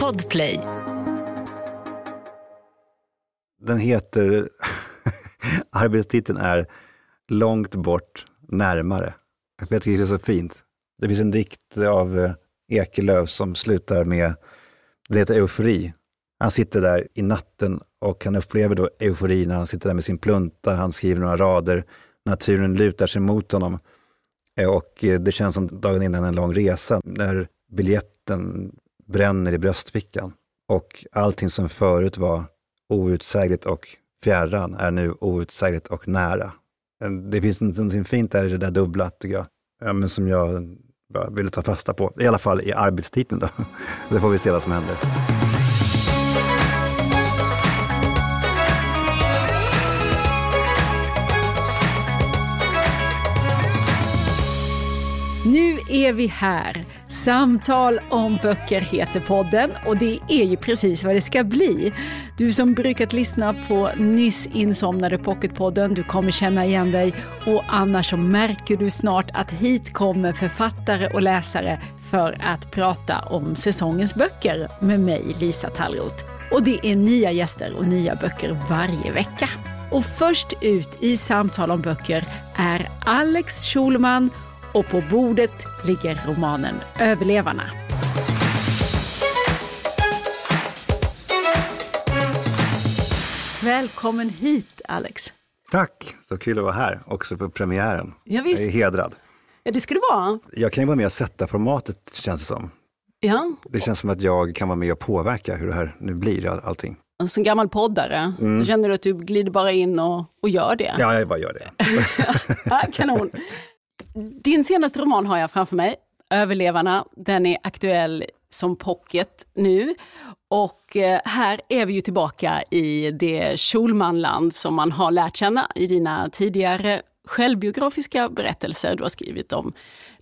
Podplay. Den heter, arbetstiteln är Långt bort, närmare. Jag tycker det är så fint. Det finns en dikt av eh, Ekelöf som slutar med, det heter Eufori. Han sitter där i natten och han upplever då eufori när han sitter där med sin plunta, han skriver några rader, naturen lutar sig mot honom. Eh, och eh, det känns som dagen innan en lång resa, när biljetten bränner i bröstfickan. Och allting som förut var outsägligt och fjärran är nu outsägligt och nära. Det finns något fint där i det där dubbla, tycker jag, ja, men som jag bara ville ta fasta på. I alla fall i arbetstiteln då. Det får vi se vad som händer. Nu är vi här. Samtal om böcker heter podden och det är ju precis vad det ska bli. Du som brukat lyssna på nyss insomnade Pocketpodden, du kommer känna igen dig och annars så märker du snart att hit kommer författare och läsare för att prata om säsongens böcker med mig, Lisa Tallroth. Och det är nya gäster och nya böcker varje vecka. Och först ut i Samtal om böcker är Alex Schulman och på bordet ligger romanen Överlevarna. Välkommen hit Alex. Tack, så kul att vara här, också på premiären. Ja, visst. Jag är hedrad. Ja, det ska det vara. Jag kan ju vara med och sätta formatet, känns det som. Ja, Det känns som att jag kan vara med och påverka hur det här nu blir, allting. som gammal poddare, mm. känner du att du glider bara in och, och gör det? Ja, jag bara gör det. Ja, kanon. Din senaste roman har jag framför mig, Överlevarna. Den är aktuell som pocket nu. Och eh, här är vi ju tillbaka i det Schulmanland som man har lärt känna i dina tidigare självbiografiska berättelser. Du har skrivit om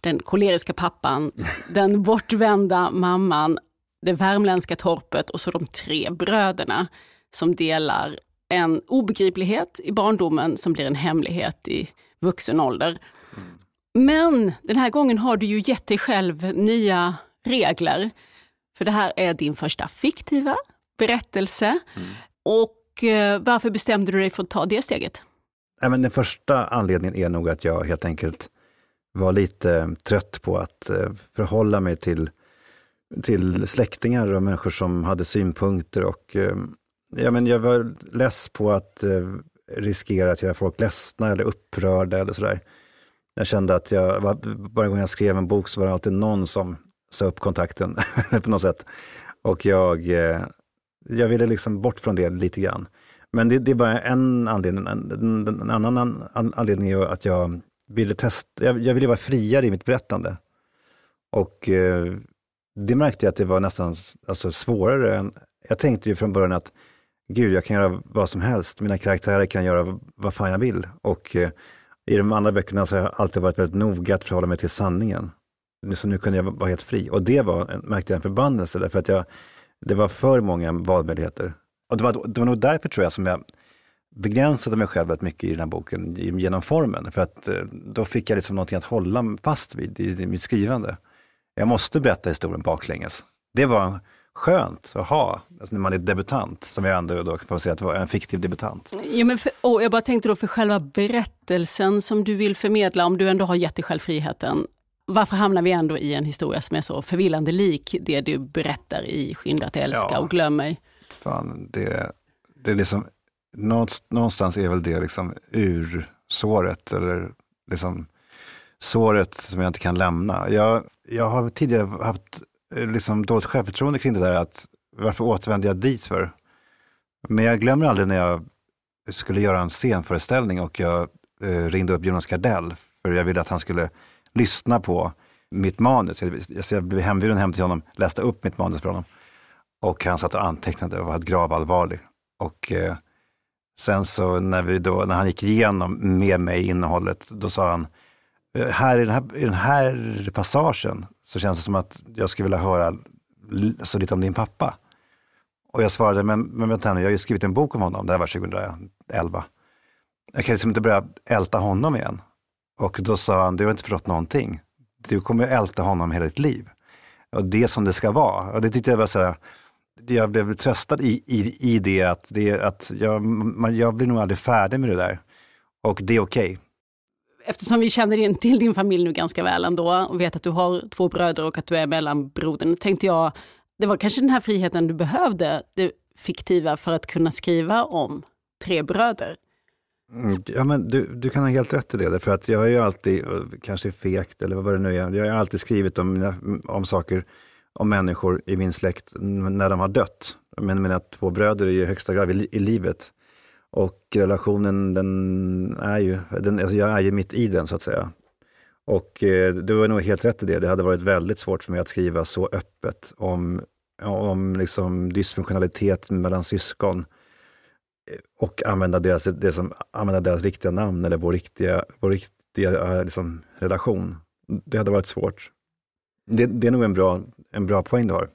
den koleriska pappan, den bortvända mamman, det värmländska torpet och så de tre bröderna som delar en obegriplighet i barndomen som blir en hemlighet i vuxen ålder. Men den här gången har du ju gett dig själv nya regler. För det här är din första fiktiva berättelse. Och eh, varför bestämde du dig för att ta det steget? Nej, men den första anledningen är nog att jag helt enkelt var lite trött på att eh, förhålla mig till, till släktingar och människor som hade synpunkter. Och, eh, ja, men jag var less på att eh, riskera att göra folk ledsna eller upprörda eller sådär. Jag kände att jag, varje gång jag skrev en bok så var det alltid någon som sa upp kontakten på något sätt. Och jag, eh, jag ville liksom bort från det lite grann. Men det, det är bara en anledning. En, en, en annan an, an, anledning är ju att jag ville testa, jag, jag ville vara friare i mitt berättande. Och eh, det märkte jag att det var nästan alltså, svårare än, jag tänkte ju från början att gud, jag kan göra vad som helst, mina karaktärer kan göra vad fan jag vill. Och eh, i de andra böckerna så har jag alltid varit väldigt noga att förhålla mig till sanningen. Så nu kunde jag vara helt fri. Och det var, märkte jag en förbannelse, därför att jag, det var för många valmöjligheter. Och det var, det var nog därför tror jag som jag begränsade mig själv väldigt mycket i den här boken genom formen. För att eh, då fick jag liksom någonting att hålla fast vid i, i mitt skrivande. Jag måste berätta historien baklänges. Det var skönt att ha, alltså när man är debutant, som jag ändå då får säga att var en fiktiv debutant. Ja, men för, jag bara tänkte då för själva berättelsen som du vill förmedla, om du ändå har gett dig själv friheten. Varför hamnar vi ändå i en historia som är så förvillande lik det du berättar i Skynda att älska Ja. och glöm mig? Fan, det, det är liksom, någonst- någonstans är väl det liksom ursåret, eller liksom såret som jag inte kan lämna. Jag, jag har tidigare haft Eh, liksom dåligt självförtroende kring det där, att varför återvände jag dit för? Men jag glömmer aldrig när jag skulle göra en scenföreställning och jag eh, ringde upp Jonas Gardell, för jag ville att han skulle lyssna på mitt manus. Jag, så jag blev hembjuden hem till honom, läste upp mitt manus för honom. Och han satt och antecknade och var gravallvarlig. Och eh, sen så när, vi då, när han gick igenom med mig innehållet, då sa han, eh, här i den här, i den här passagen så känns det som att jag skulle vilja höra så alltså lite om din pappa. Och jag svarade, men, men vänta nu, jag har ju skrivit en bok om honom, det här var 2011. Jag kan liksom inte börja älta honom igen. Och då sa han, du har inte förstått någonting. Du kommer älta honom hela ditt liv. och det som det ska vara. Och det tyckte jag var så här, jag blev tröstad i, i, i det att, det, att jag, man, jag blir nog aldrig färdig med det där. Och det är okej. Okay. Eftersom vi känner in till din familj nu ganska väl ändå och vet att du har två bröder och att du är mellanbrodern, tänkte jag, det var kanske den här friheten du behövde, det fiktiva, för att kunna skriva om tre bröder. Mm, ja, men du, du kan ha helt rätt i det, för att jag har ju alltid, eh, kanske fegt eller vad det nu är, jag har alltid skrivit om, mm, om saker, om människor i min släkt när de har dött. Men mina två bröder är i högsta grad i, i livet. Och relationen, den är ju, den, alltså jag är ju mitt i den så att säga. Och eh, du har nog helt rätt i det, det hade varit väldigt svårt för mig att skriva så öppet om, om liksom dysfunktionalitet mellan syskon eh, och använda deras, det som, använda deras riktiga namn eller vår riktiga, vår riktiga eh, liksom, relation. Det hade varit svårt. Det, det är nog en bra, en bra poäng du har.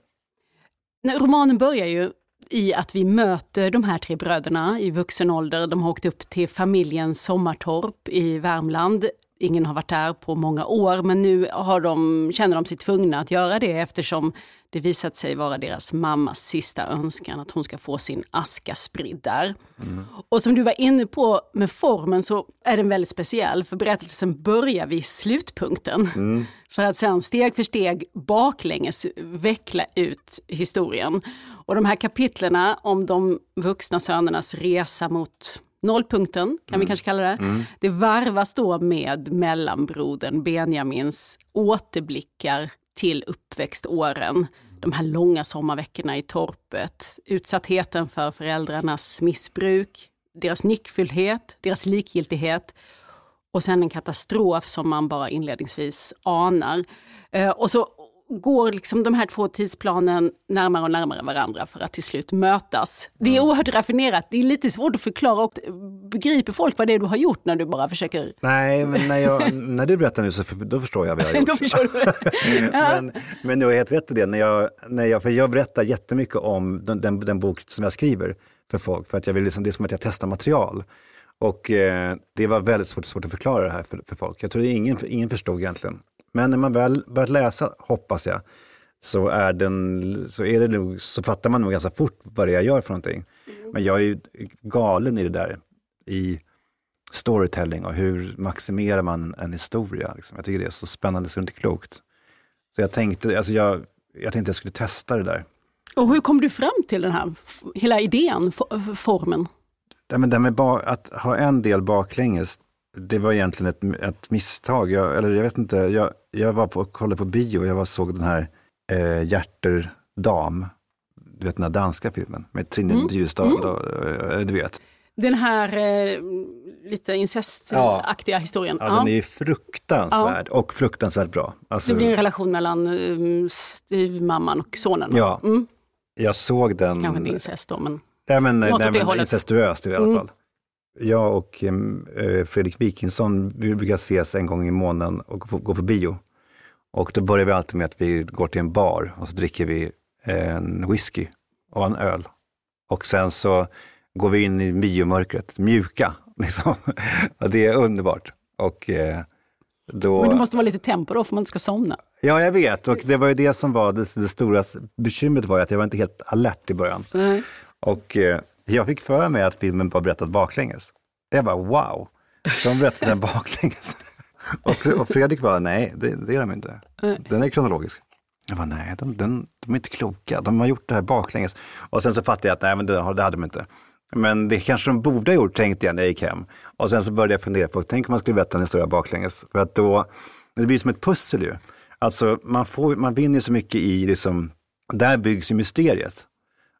Romanen börjar ju i att vi möter de här tre bröderna i vuxen ålder. De har åkt upp till familjens sommartorp i Värmland. Ingen har varit där på många år men nu har de, känner de sig tvungna att göra det eftersom det visat sig vara deras mammas sista önskan att hon ska få sin aska spridd där. Mm. Och som du var inne på med formen så är den väldigt speciell för berättelsen börjar vid slutpunkten. Mm. För att sen steg för steg baklänges veckla ut historien. Och de här kapitlerna om de vuxna sönernas resa mot nollpunkten, kan mm. vi kanske kalla det. Mm. Det varvas då med mellanbrodern Benjamins återblickar till uppväxtåren. De här långa sommarveckorna i torpet, utsattheten för föräldrarnas missbruk, deras nyckfullhet, deras likgiltighet och sen en katastrof som man bara inledningsvis anar. Eh, och så går liksom de här två tidsplanen närmare och närmare varandra för att till slut mötas. Det är mm. oerhört raffinerat, det är lite svårt att förklara och begriper folk vad det är du har gjort när du bara försöker? Nej, men när, jag, när du berättar nu så för, då förstår jag vad jag har gjort. då förstår du. men, men du har helt rätt i det, när jag, när jag, för jag berättar jättemycket om den, den, den bok som jag skriver för folk, för att jag vill liksom, det är som att jag testar material. Och eh, det var väldigt svårt, svårt att förklara det här för, för folk. Jag tror att ingen, ingen förstod egentligen. Men när man väl börjat läsa, hoppas jag, så, är den, så, är det nog, så fattar man nog ganska fort vad det är jag gör för någonting. Mm. Men jag är ju galen i det där, i storytelling och hur maximerar man en historia. Liksom. Jag tycker det är så spännande så det är inte klokt. Så jag tänkte, alltså jag, jag tänkte jag skulle testa det där. Och hur kom du fram till den här hela idén, formen? Men det med att ha en del baklänges, det var egentligen ett, ett misstag. Jag, eller jag vet inte, jag, jag var på, kollade på bio och jag var, såg den här eh, Hjärter dam. Du vet den här danska filmen med Trine mm. Dyrstad, mm. Eh, du vet. Den här eh, lite incestaktiga ja. historien. Ja, ja, den är fruktansvärd ja. och fruktansvärt bra. Alltså, det blir en relation mellan um, styvmamman och sonen. Ja, mm. jag såg den. Kanske inte incest då, men. Ja, men, nej, men incestuöst i alla mm. Jag och eh, Fredrik Wikingsson vi brukar ses en gång i månaden och gå på bio. Och då börjar vi alltid med att vi går till en bar och så dricker vi en whisky och en öl. Och sen så går vi in i biomörkret, mjuka. Liksom. det är underbart. Och, eh, då... Men det måste vara lite tempo då för man inte ska somna. Ja, jag vet. Och det var ju det som var det, det stora bekymret var att jag var inte helt alert i början. Mm. Och eh, jag fick för mig att filmen var berättad baklänges. Jag bara wow, de berättade den baklänges. och, Fredrik bara nej, det, det är de inte. Den är kronologisk. Jag bara nej, de, de, de är inte kloka. De har gjort det här baklänges. Och sen så fattade jag att nej, men det, det hade de inte. Men det kanske de borde ha gjort, tänkte jag när jag gick hem. Och sen så började jag fundera på, tänk om man skulle berätta en historia baklänges. För att då, det blir som ett pussel ju. Alltså man, får, man vinner så mycket i, liksom, där byggs ju mysteriet.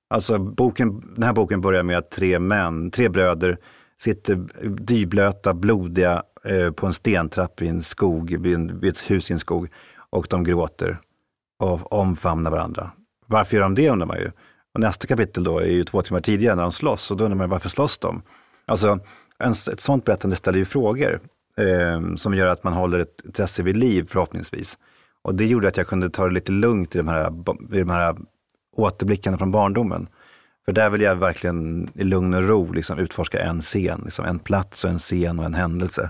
Alltså boken, den här boken börjar med att tre män, tre bröder sitter dyblöta, blodiga eh, på en stentrapp i en skog, vid, en, vid ett hus i en skog och de gråter och omfamnar varandra. Varför gör de det undrar man ju. Och nästa kapitel då är ju två timmar tidigare när de slåss och då undrar man varför slåss de? Alltså, en, ett sånt berättande ställer ju frågor eh, som gör att man håller ett intresse vid liv förhoppningsvis. Och det gjorde att jag kunde ta det lite lugnt i de här, i de här återblickarna från barndomen. För där vill jag verkligen i lugn och ro liksom utforska en scen, liksom en plats och en scen och en händelse.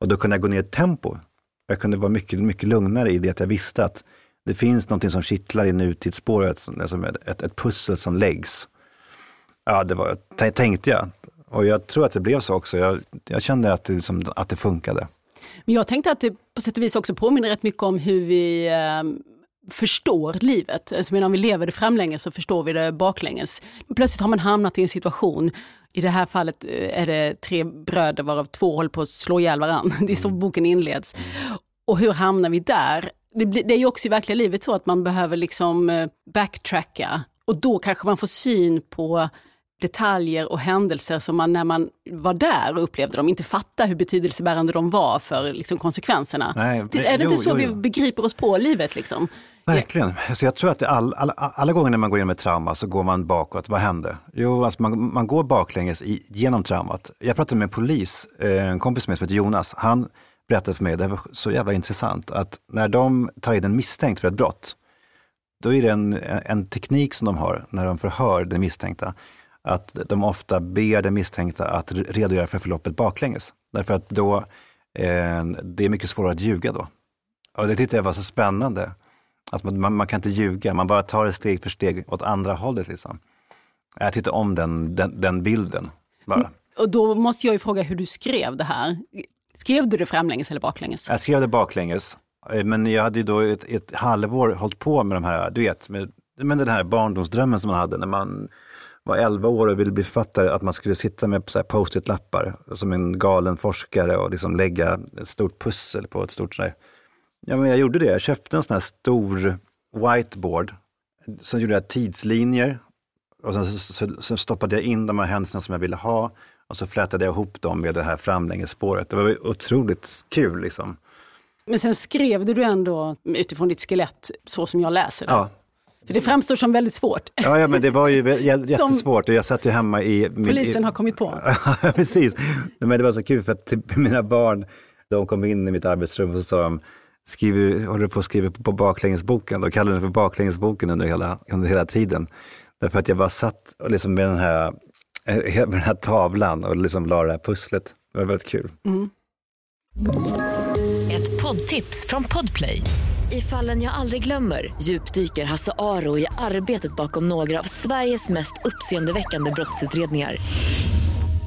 Och då kunde jag gå ner i tempo. Jag kunde vara mycket, mycket lugnare i det att jag visste att det finns någonting som kittlar i nutidsspåret, som ett, ett, ett pussel som läggs. Ja, det var, tänkte jag. Och jag tror att det blev så också. Jag, jag kände att det, liksom, att det funkade. Men jag tänkte att det på sätt och vis också påminner rätt mycket om hur vi eh, förstår livet. Alltså, om vi lever det framlänges så förstår vi det baklänges. Plötsligt har man hamnat i en situation, i det här fallet eh, är det tre bröder varav två håller på att slå ihjäl varandra. Det är så mm. boken inleds. Och hur hamnar vi där? Det, det är ju också i verkliga livet så att man behöver liksom eh, backtracka och då kanske man får syn på detaljer och händelser som man när man var där och upplevde dem inte fattar hur betydelsebärande de var för liksom, konsekvenserna. Nej, är det jo, inte så jo, jo. vi begriper oss på livet? Liksom? Verkligen. Så jag tror att all, all, alla gånger när man går igenom ett trauma så går man bakåt. Vad händer? Jo, alltså man, man går baklänges i, genom traumat. Jag pratade med en polis, eh, en kompis med som heter Jonas. Han berättade för mig, det var så jävla intressant, att när de tar in en misstänkt för ett brott, då är det en, en teknik som de har när de förhör den misstänkta att de ofta ber den misstänkta att redogöra för förloppet baklänges. Därför att då, eh, det är mycket svårare att ljuga då. Och det tyckte jag var så spännande. Att man, man, kan inte ljuga, man bara tar det steg för steg åt andra hållet. Liksom. Jag tyckte om den, den, den bilden. Bara. Och då måste jag ju fråga hur du skrev det här. Skrev du det framlänges eller baklänges? Jag skrev det baklänges. Eh, men jag hade ju då ett, ett halvår hållit på med de här, du vet, med, med den här barndomsdrömmen som man hade när man var 11 år och ville bli författare, att man skulle sitta med post-it-lappar som en galen forskare och liksom lägga ett stort pussel på ett stort sådär. Ja, men jag gjorde det. Jag köpte en sån här stor whiteboard. Sen gjorde jag tidslinjer och sen så, så, så stoppade jag in de här händelserna som jag ville ha och så flätade jag ihop dem med det här framlängesspåret. Det var otroligt kul liksom. Men sen skrev du ändå utifrån ditt skelett så som jag läser det? Ja, för det framstår som väldigt svårt. Ja, ja men det var ju jättesvårt och jag satt ju hemma i... Polisen har kommit på. Precis. Men det var så kul för att typ mina barn, de kom in i mitt arbetsrum och så sa de, skriver, håller du på att skriva på baklängesboken? De kallade den för baklängesboken under hela, under hela tiden. Därför att jag bara satt liksom med, den här, eh, med den här tavlan och liksom la det här pusslet. Det var väldigt kul. Mm. Ett poddtips från Podplay. I fallen jag aldrig glömmer djupdyker Hasse Aro i arbetet bakom några av Sveriges mest uppseendeväckande brottsutredningar.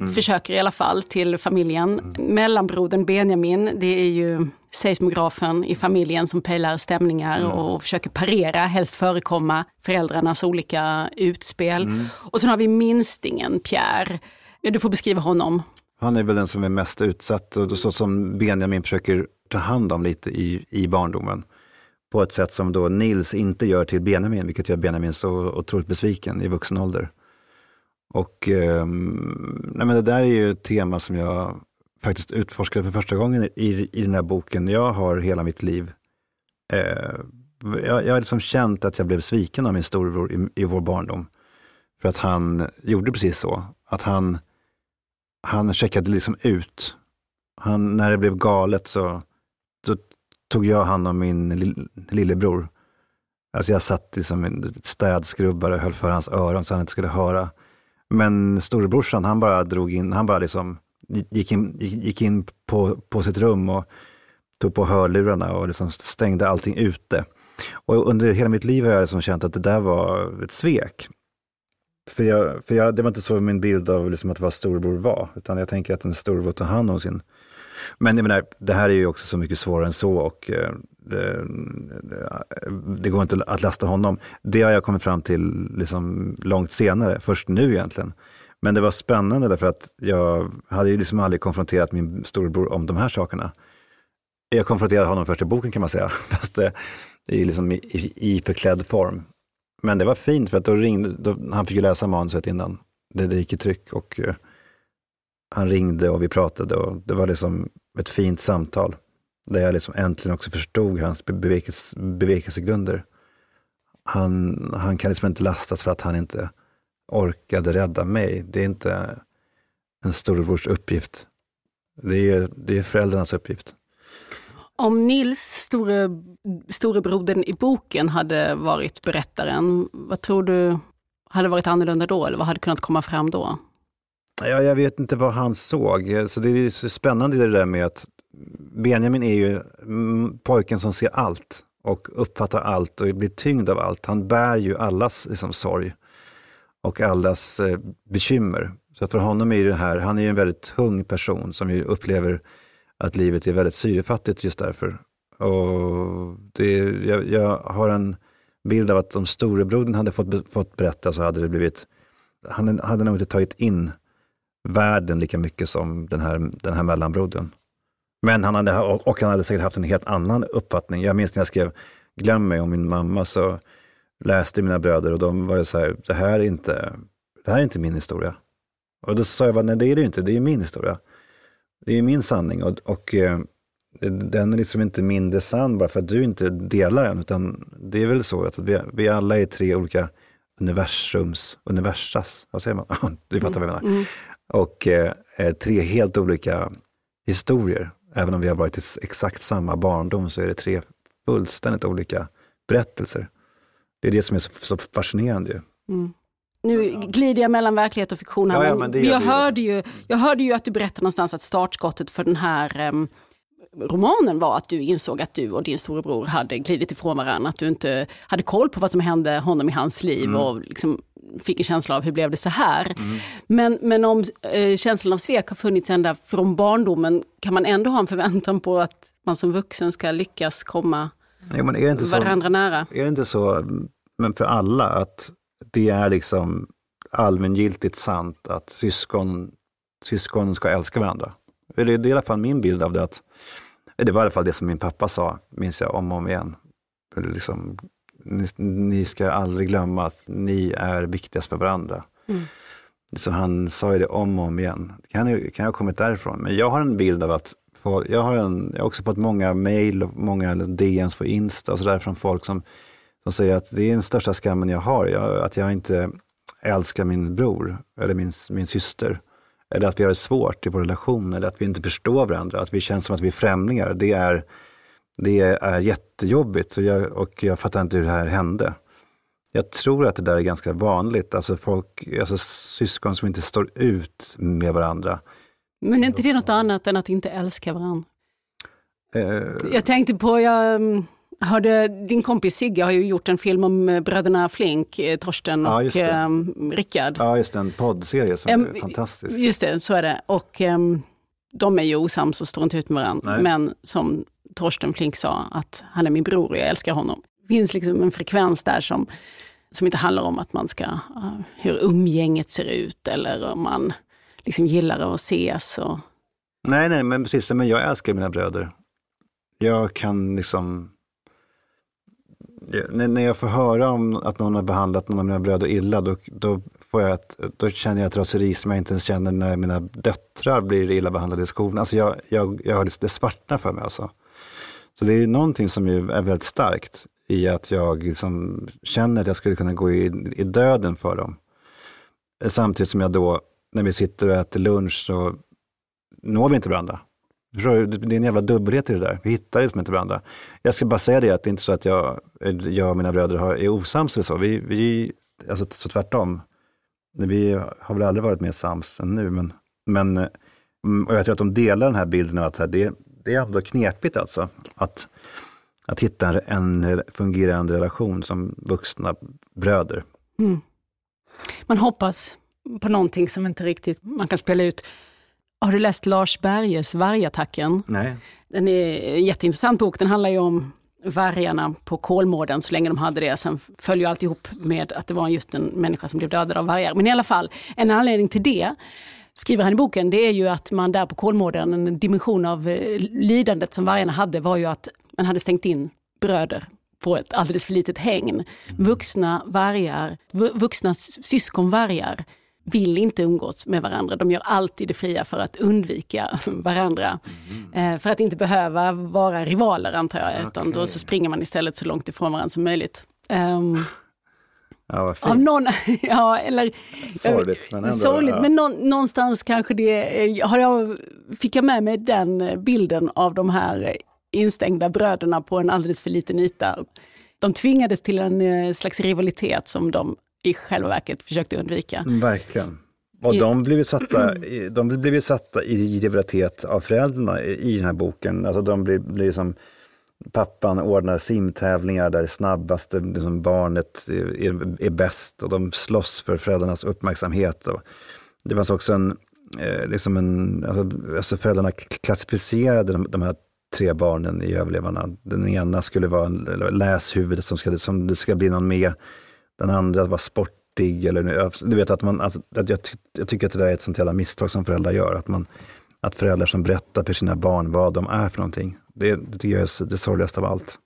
Mm. Försöker i alla fall till familjen. Mm. Mellanbrodern Benjamin, det är ju seismografen i familjen som pejlar stämningar mm. och försöker parera, helst förekomma föräldrarnas olika utspel. Mm. Och sen har vi minstingen Pierre. Du får beskriva honom. Han är väl den som är mest utsatt och så som Benjamin försöker ta hand om lite i, i barndomen på ett sätt som då Nils inte gör till Benjamin, vilket gör Benjamin så otroligt besviken i vuxen ålder. Och eh, nej men det där är ju ett tema som jag faktiskt utforskade för första gången i, i den här boken. Jag har hela mitt liv, eh, jag, jag har liksom känt att jag blev sviken av min storebror i, i vår barndom. För att han gjorde precis så, att han, han checkade liksom ut. Han, när det blev galet så då tog jag hand om min lillebror. Alltså jag satt liksom en städskrubbare och höll för hans öron så han inte skulle höra. Men storebrorsan, han bara drog in, han bara liksom gick in, gick in på, på sitt rum och tog på hörlurarna och liksom stängde allting ute. Och under hela mitt liv har jag liksom känt att det där var ett svek. För, jag, för jag, det var inte så min bild av liksom att vad storebror var, utan jag tänker att en storebror tar hand om sin men jag menar, det här är ju också så mycket svårare än så och eh, det, det, går inte att lasta honom. Det har jag kommit fram till liksom långt senare, först nu egentligen. Men det var spännande därför att jag hade ju liksom aldrig konfronterat min storebror om de här sakerna. Jag konfronterade honom först i boken kan man säga, fast det, i, liksom i, i, i förklädd form. Men det var fint för att då ringde, då, han fick ju läsa manuset innan det, det gick i tryck och uh, han ringde och vi pratade och det var liksom ett fint samtal. Där jag liksom äntligen också förstod hans bevekels, bevekelsegrunder. Han, han kan liksom inte lastas för att han inte orkade rädda mig. Det är inte en storebrors uppgift. Det är, det är föräldrarnas uppgift. Om Nils, store, storebrodern i boken, hade varit berättaren, vad tror du hade varit annorlunda då? Eller vad hade kunnat komma fram då? Ja, jag vet inte vad han såg. Så det är så spännande det där med att Benjamin är ju mm, pojken som ser allt och uppfattar allt och blir tyngd av allt. Han bär ju allas liksom, sorg och allas eh, bekymmer. Så för honom är det här, han är ju en väldigt tung person som ju upplever att livet är väldigt syrefattigt just därför. Och det, jag, jag har en bild av att om storebrodern hade fått, fått berätta så hade det blivit, han hade nog inte tagit in världen lika mycket som den här, den här mellanbrodern. Men han hade, och han hade säkert haft en helt annan uppfattning. Jag minns när jag skrev Glöm mig om min mamma så läste mina bröder och de var ju så här, det här är inte, det här är inte min historia. Och då sa jag, nej det är det ju inte, det är min historia. Det är min sanning och, och eh, den är liksom inte mindre sann bara för att du inte delar den, utan det är väl så att vi, vi alla är tre olika universums, universas, vad säger man? du fattar vad jag menar. Mm. mm. Och eh, tre helt olika historier. Även om vi har varit i exakt samma barndom så är det tre fullständigt olika berättelser. Det är det som är så, så fascinerande. Mm. Nu glider jag mellan verklighet och fiktion. Här, ja, ja, men jag, hörde ju, jag hörde ju att du berättade någonstans att startskottet för den här um, romanen var att du insåg att du och din storebror hade glidit ifrån varandra. Att du inte hade koll på vad som hände honom i hans liv mm. och liksom fick en känsla av hur blev det så här. Mm. Men, men om eh, känslan av svek har funnits ända från barndomen kan man ändå ha en förväntan på att man som vuxen ska lyckas komma ja, men är det inte varandra så, nära. Är det inte så, men för alla, att det är liksom allmängiltigt sant att syskon, syskon ska älska varandra? Det är i alla fall min bild av det. att Det var i alla fall det som min pappa sa, minns jag om och om igen. Liksom, ni, ni, ska aldrig glömma att ni är viktigast för varandra. Mm. Så han sa ju det om och om igen. Kan, kan ha kommit därifrån. Men jag har en bild av att jag har, en, jag har också fått många mejl och många DMs på Insta och sådär från folk som, som säger att det är den största skammen jag har, jag, att jag inte älskar min bror eller min, min syster. Eller att vi har det svårt i vår relation, eller att vi inte förstår varandra, att vi känns som att vi är främlingar. Det är, det är jättejobbigt och jag, och jag fattar inte hur det här hände. Jag tror att det där är ganska vanligt, alltså, folk, alltså syskon som inte står ut med varandra. Men är inte det något annat än att inte älska varandra? Uh, jag tänkte på, jag mm, hörde, din kompis Sigge har ju gjort en film om eh, bröderna Flink, eh, Torsten och ja, um, Rickard. Ja, just det, en poddserie som um, är fantastisk. Just det, så är det. Och um, de är ju osams och står inte ut med varandra. Nej. Men som Torsten Flink sa, att han är min bror och jag älskar honom. Det finns liksom en frekvens där som, som inte handlar om att man ska, eh, hur umgänget ser ut eller om man liksom gillar att ses. Och... Nej, nej, men precis. Men jag älskar mina bröder. Jag kan liksom... När jag får höra om att någon har behandlat någon av mina bröder illa, då, då, får jag ett, då känner jag ett raseri som jag inte ens känner när mina döttrar blir illa behandlade i skolan. Alltså jag, jag, jag, liksom- det svartnar för mig alltså. Så det är någonting som är väldigt starkt i att jag liksom känner att jag skulle kunna gå i, i döden för dem. Samtidigt som jag då, när vi sitter och äter lunch, så når vi inte varandra. Det är en jävla dubbelhet i det där. Vi hittar liksom inte varandra. Jag ska bara säga det, att det är inte så att jag, jag och mina bröder har, är osams eller så. Vi, vi, alltså, så tvärtom. Vi har väl aldrig varit mer sams än nu. Men, men, och jag tror att de delar den här bilden av att det, det är ändå knepigt alltså. Att, att hitta en fungerande relation som vuxna bröder. Mm. Man hoppas på någonting som inte riktigt man kan spela ut. Har du läst Lars Berges Vargattacken? Nej. Den är en jätteintressant bok. Den handlar ju om vargarna på Kolmården så länge de hade det. Sen följer alltihop med att det var just en människa som blev dödad av vargar. Men i alla fall, en anledning till det skriver han i boken, det är ju att man där på Kolmården, en dimension av eh, lidandet som vargarna hade var ju att man hade stängt in bröder på ett alldeles för litet hägn. Vuxna vargar, vuxna syskonvargar vill inte umgås med varandra. De gör alltid det fria för att undvika varandra. Mm. För att inte behöva vara rivaler antar jag, utan okay. då så springer man istället så långt ifrån varandra som möjligt. Um, Ja, vad fint. av någon, ja, eller, Sorgligt, men ändå, sorgligt, ja. men nå, någonstans kanske det, eh, har jag, fick jag med mig den bilden av de här instängda bröderna på en alldeles för liten yta. De tvingades till en eh, slags rivalitet som de i själva verket försökte undvika. Mm, Verkligen. Och de blev ju satta, de blev satta i rivalitet av föräldrarna i i den här boken. Alltså de blir, blir som, pappan ordnar simtävlingar där det snabbaste liksom barnet är, är, är bäst och de slåss för föräldrarnas uppmärksamhet. Och det fanns också en, eh, liksom en alltså, alltså föräldrarna klassificerade de, de här tre barnen i överlevarna. Den ena skulle vara en läshuvud som ska, som det ska bli någon med. Den andra var sportig. Eller, du vet att man, alltså, jag, ty, jag tycker att det där är ett sånt jävla misstag som föräldrar gör. Att, man, att föräldrar som berättar för sina barn vad de är för någonting. Det, det tycker jag är det sorgligaste av allt.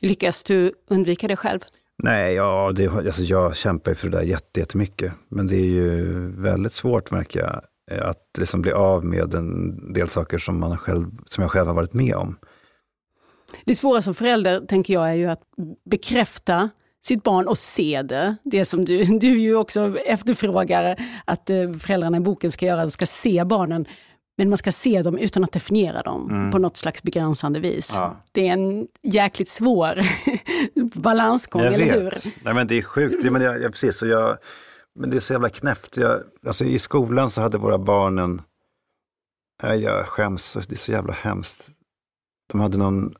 Lyckas du undvika det själv? Nej, ja, det, alltså jag kämpar för det där jätte- jättemycket. Men det är ju väldigt svårt märker jag. eh, Att liksom bli av med en del saker som, man själv, som jag själv har varit med om. Det svåra som förälder tänker jag är ju att bekräfta sitt barn och se det. Det som du, du ju också efterfrågar att eh, föräldrarna i boken ska göra, de ska se barnen. Men man ska se dem utan att definiera dem på något slags begränsande vis. Mm. Ja. Det är en jäkligt svår balansgång, Jag eller hur? vet. Nej, men det är sjukt. Men, jag, jag, precis, och jag, men det är så jävla knäppt. Jag, alltså, I skolan så hade våra barnen, jag skäms, det är så jävla hemskt. De hade någon,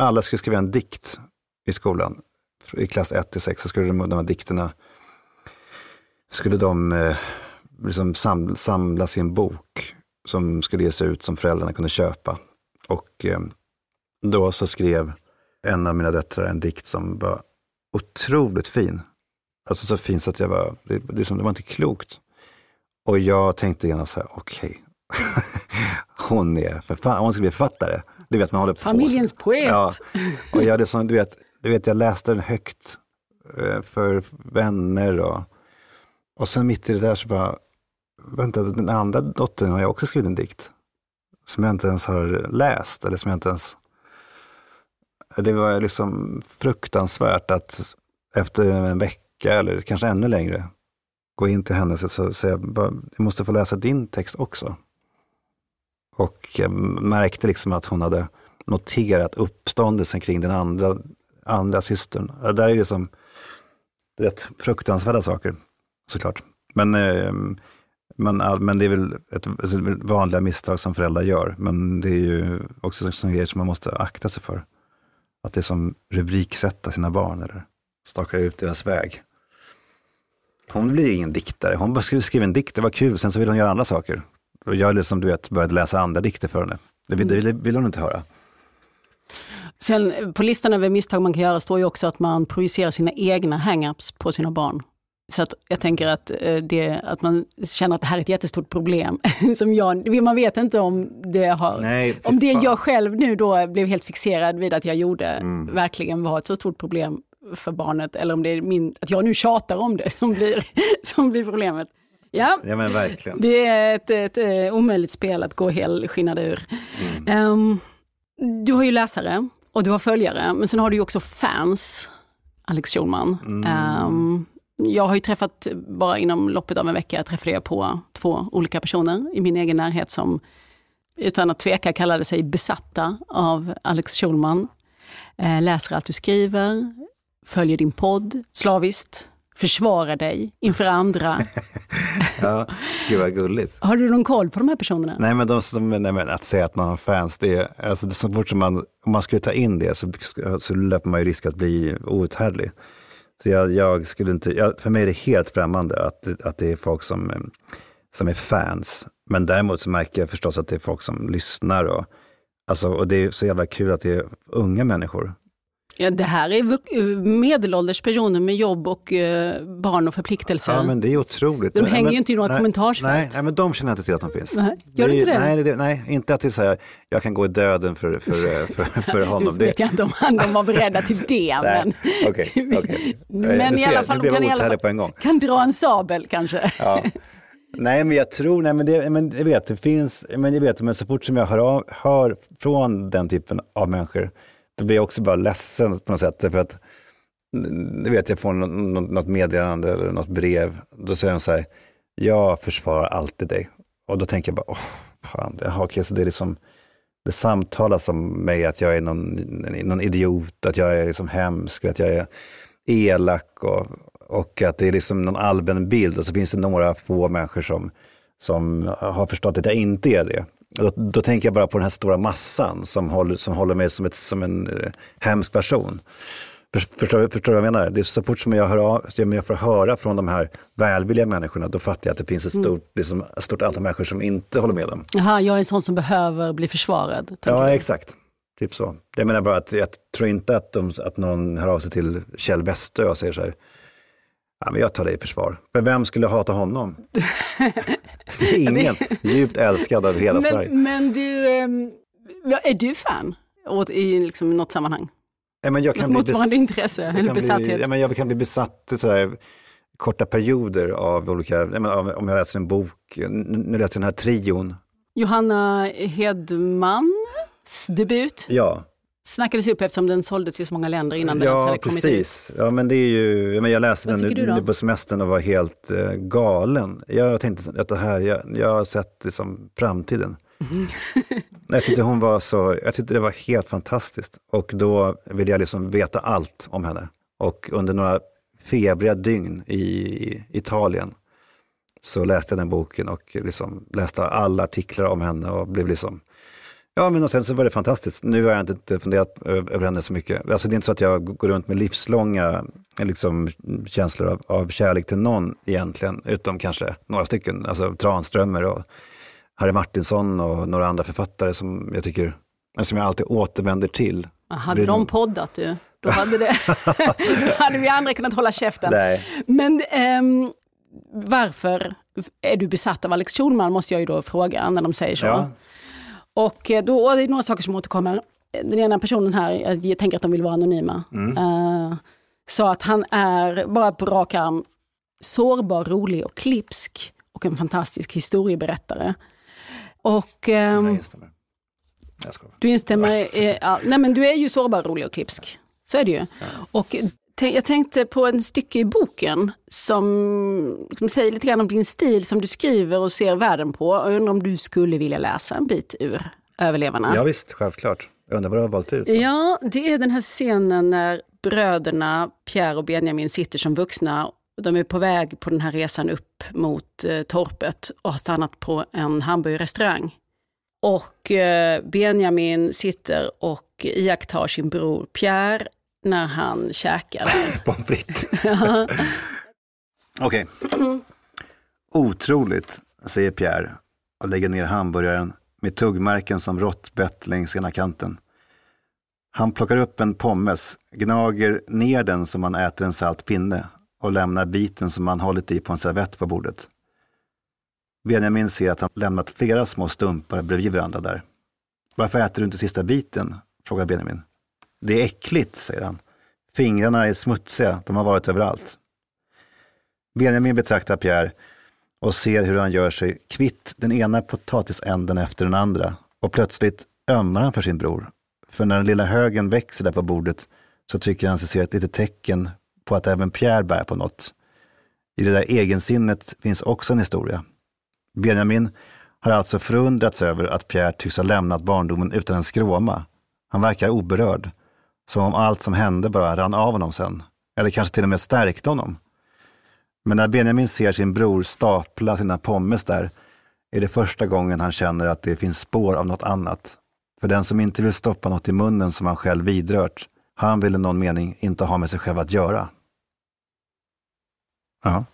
alla skulle skriva en dikt i skolan. I klass 1 till 6 så skulle de, de här dikterna, skulle de eh, liksom sam, samlas i en bok som skulle ges ut som föräldrarna kunde köpa. Och eh, då så skrev en av mina döttrar en dikt som var otroligt fin. Alltså så fin så att jag var, det, det, som, det var inte klokt. Och jag tänkte gärna så här, okej, hon är förfa- hon ska bli författare. Du vet, man håller på. Familjens poet. Ja, och jag, hade sån, du, vet, du vet, jag läste den högt eh, för vänner och, och sen mitt i det där så bara, vänta, den andra dottern har jag också skrivit en dikt. Som jag inte ens har läst, eller som jag inte ens det var liksom fruktansvärt att efter en vecka eller kanske ännu längre gå in till henne och säga, jag måste få läsa din text också. Och jag märkte liksom att hon hade noterat uppståndelsen kring den andra, andra systern. Det där är liksom rätt fruktansvärda saker såklart. Men, eh, men, men det är väl ett, ett vanliga misstag som föräldrar gör. Men det är ju också en grej som man måste akta sig för. Att det är som rubriksätta sina barn eller staka ut deras väg. Hon blir ingen diktare. Hon bara skriver en dikt, det var kul. Sen så vill hon göra andra saker. Och jag liksom, du vet, började läsa andra dikter för henne. Det vill, det vill hon inte höra. Sen eh, på listan över misstag man kan göra står ju också att man projicerar sina egna hang-ups på sina barn. Så att jag tänker att, eh, det, att man känner att det här är ett jättestort problem. Som jag, man vet inte om det, har, Nej, om det jag själv nu då blev helt fixerad vid att jag gjorde verkligen var ett så stort problem för barnet. Eller om det är min, att jag nu tjatar om det som blir, som blir problemet. Ja, Ja men verkligen. det är ett, ett, eh, omöjligt spel att gå helskinnad ur. Ehm, du har ju läsare och du har följare, men sen har du ju också fans, Alex Schulman. Ehm, jag har ju träffat, bara inom loppet av en vecka, träffade jag på två olika personer i min egen närhet som utan att tveka kallade sig besatta av Alex Schulman. Eh, läser allt du skriver, följer din podd slaviskt, försvarar dig inför andra. Ja, gud vad gulligt. Har du någon koll på de här personerna? Nej men, de som, nej, men att säga att man har fans, det är, alltså, det är så fort som man, om man skulle ta in det så, så löper man ju risk att bli outhärdlig. Så jag, jag skulle inte, jag, för mig är det helt främmande att, att det är folk som, eh, som är fans. Men däremot så märker jag förstås att det är folk som lyssnar och, alltså, och det är så jävla kul att det är unga människor. Ja, det här är eh, medelålders personer med jobb och eh, barn och förpliktelser. Ja men det är otroligt. De hänger men, ju inte i några nej, kommentarsfält. Nej, nej, men de känner inte till att de finns. Nej, gör är- inte det? Nej, det, nej, inte att det är så här, jag kan gå i döden för, för, för, för honom. Nu vet jag inte om han- de var beredda till det. men okej, okej. men i alla fall, de kan i alla fall kan dra en sabel kanske. Ja. Nej, men jag tror, nej, men, det, men jag vet, det finns, men jag vet, men så fort som jag hör, av, hör från den typen av människor, då blir jag också bara ledsen på något sätt. För att du vet jag får något, något meddelande eller något brev, då säger de så här, jag försvarar alltid dig. Och då tänker jag bara, åh, fan, jaha, okay, så det är liksom, det samtalas om mig att jag är någon, någon idiot, att jag är liksom hemsk, att jag är elak och, och att det är liksom någon allmän bild och så finns det några få människor som, som har förstått att jag inte är det. Då, då, tänker jag bara på den här stora massan som håller, som håller mig som, ett, som en eh, hemsk person. Förstår, förstår du vad jag menar? Det är så fort som jag, hör av, jag får höra från de här välvilliga människorna, då fattar jag att det finns ett stort, mm. liksom, ett stort antal människor som inte håller med dem. Jaha, jag är en sån som behöver bli försvarad. Ja, du? exakt. Typ så. Jag menar bara att jag tror inte att, de, att någon hör av sig till Kjell Westö och säger så här, ja, men jag tar dig i försvar. Men vem skulle hata honom? Ingen. Djupt älskad av hela men, Sverige. Men du, ehm, är du fan i liksom något sammanhang? Ja, men jag kan Något motsvarande intresse eller besatthet? ja, men jag kan bli besatt i sådär korta perioder av olika, ja, men, om jag läser en bok, nu läser jag den här trion. Johanna Hedmans debut. Ja. Snackades upp eftersom den såldes i så många länder innan den ja, hade kommit precis. ut. Ja, men det är ju, men jag läste Vad den nu, på semestern och var helt uh, galen. Jag tänkte att det här, jag, jag har sett det som framtiden. jag tyckte hon var så, jag tyckte det var helt fantastiskt. Och då ville jag liksom veta allt om henne. Och under några febriga dygn i Italien så läste jag den boken och liksom läste alla artiklar om henne och blev liksom Ja, men och sen så var det fantastiskt. Nu har jag inte funderat över henne så mycket. Alltså det är inte så att jag går runt med livslånga liksom, känslor av, av kärlek till någon egentligen, utom kanske några stycken. Alltså Tranströmer och Harry Martinsson och några andra författare som jag tycker, som jag alltid återvänder till. Hade de poddat du, då hade, det, hade vi andra kunnat hålla käften. Nej. Men um, varför är du besatt av Alex Schulman måste jag ju då fråga när de säger så. Ja. Och eh, då det är några saker som återkommer. Den ena personen här, jag tänker att de vill vara anonyma, mm. uh, sa att han är, bara på rak arm, sårbar, rolig och klipsk och en fantastisk historieberättare. Och, um, jag instämmer. Jag du instämmer? Ja, nej men du är ju sårbar, rolig och klipsk. Så är det ju. Och jag tänkte på en stycke i boken som, som säger lite grann om din stil som du skriver och ser världen på. Jag undrar om du skulle vilja läsa en bit ur Överlevarna? Ja, visst, självklart. Jag undrar vad du har valt ut. Ja, det är den här scenen när bröderna Pierre och Benjamin sitter som vuxna. De är på väg på den här resan upp mot eh, torpet och har stannat på en hamburgerrestaurang. Och eh, Benjamin sitter och iakttar sin bror Pierre när han käkar. Pommes frites. Okej. Okay. Otroligt, säger Pierre och lägger ner hamburgaren med tuggmärken som råttbett längs ena kanten. Han plockar upp en pommes, gnager ner den som man äter en salt pinne och lämnar biten som han hållit i på en servett på bordet. Benjamin ser att han lämnat flera små stumpar bredvid varandra där. Varför äter du inte sista biten? frågar Benjamin. Det är äckligt, säger han. Fingrarna är smutsiga, de har varit överallt. Benjamin betraktar Pierre och ser hur han gör sig kvitt den ena potatisänden efter den andra. Och plötsligt ömmar han för sin bror. För när den lilla högen växer där på bordet så tycker han sig se ett litet tecken på att även Pierre bär på något. I det där egensinnet finns också en historia. Benjamin har alltså förundrats över att Pierre tycks ha lämnat barndomen utan en skråma. Han verkar oberörd. Som om allt som hände bara rann av honom sen. Eller kanske till och med stärkte honom. Men när Benjamin ser sin bror stapla sina pommes där är det första gången han känner att det finns spår av något annat. För den som inte vill stoppa något i munnen som han själv vidrört, han vill i någon mening inte ha med sig själv att göra. Ja.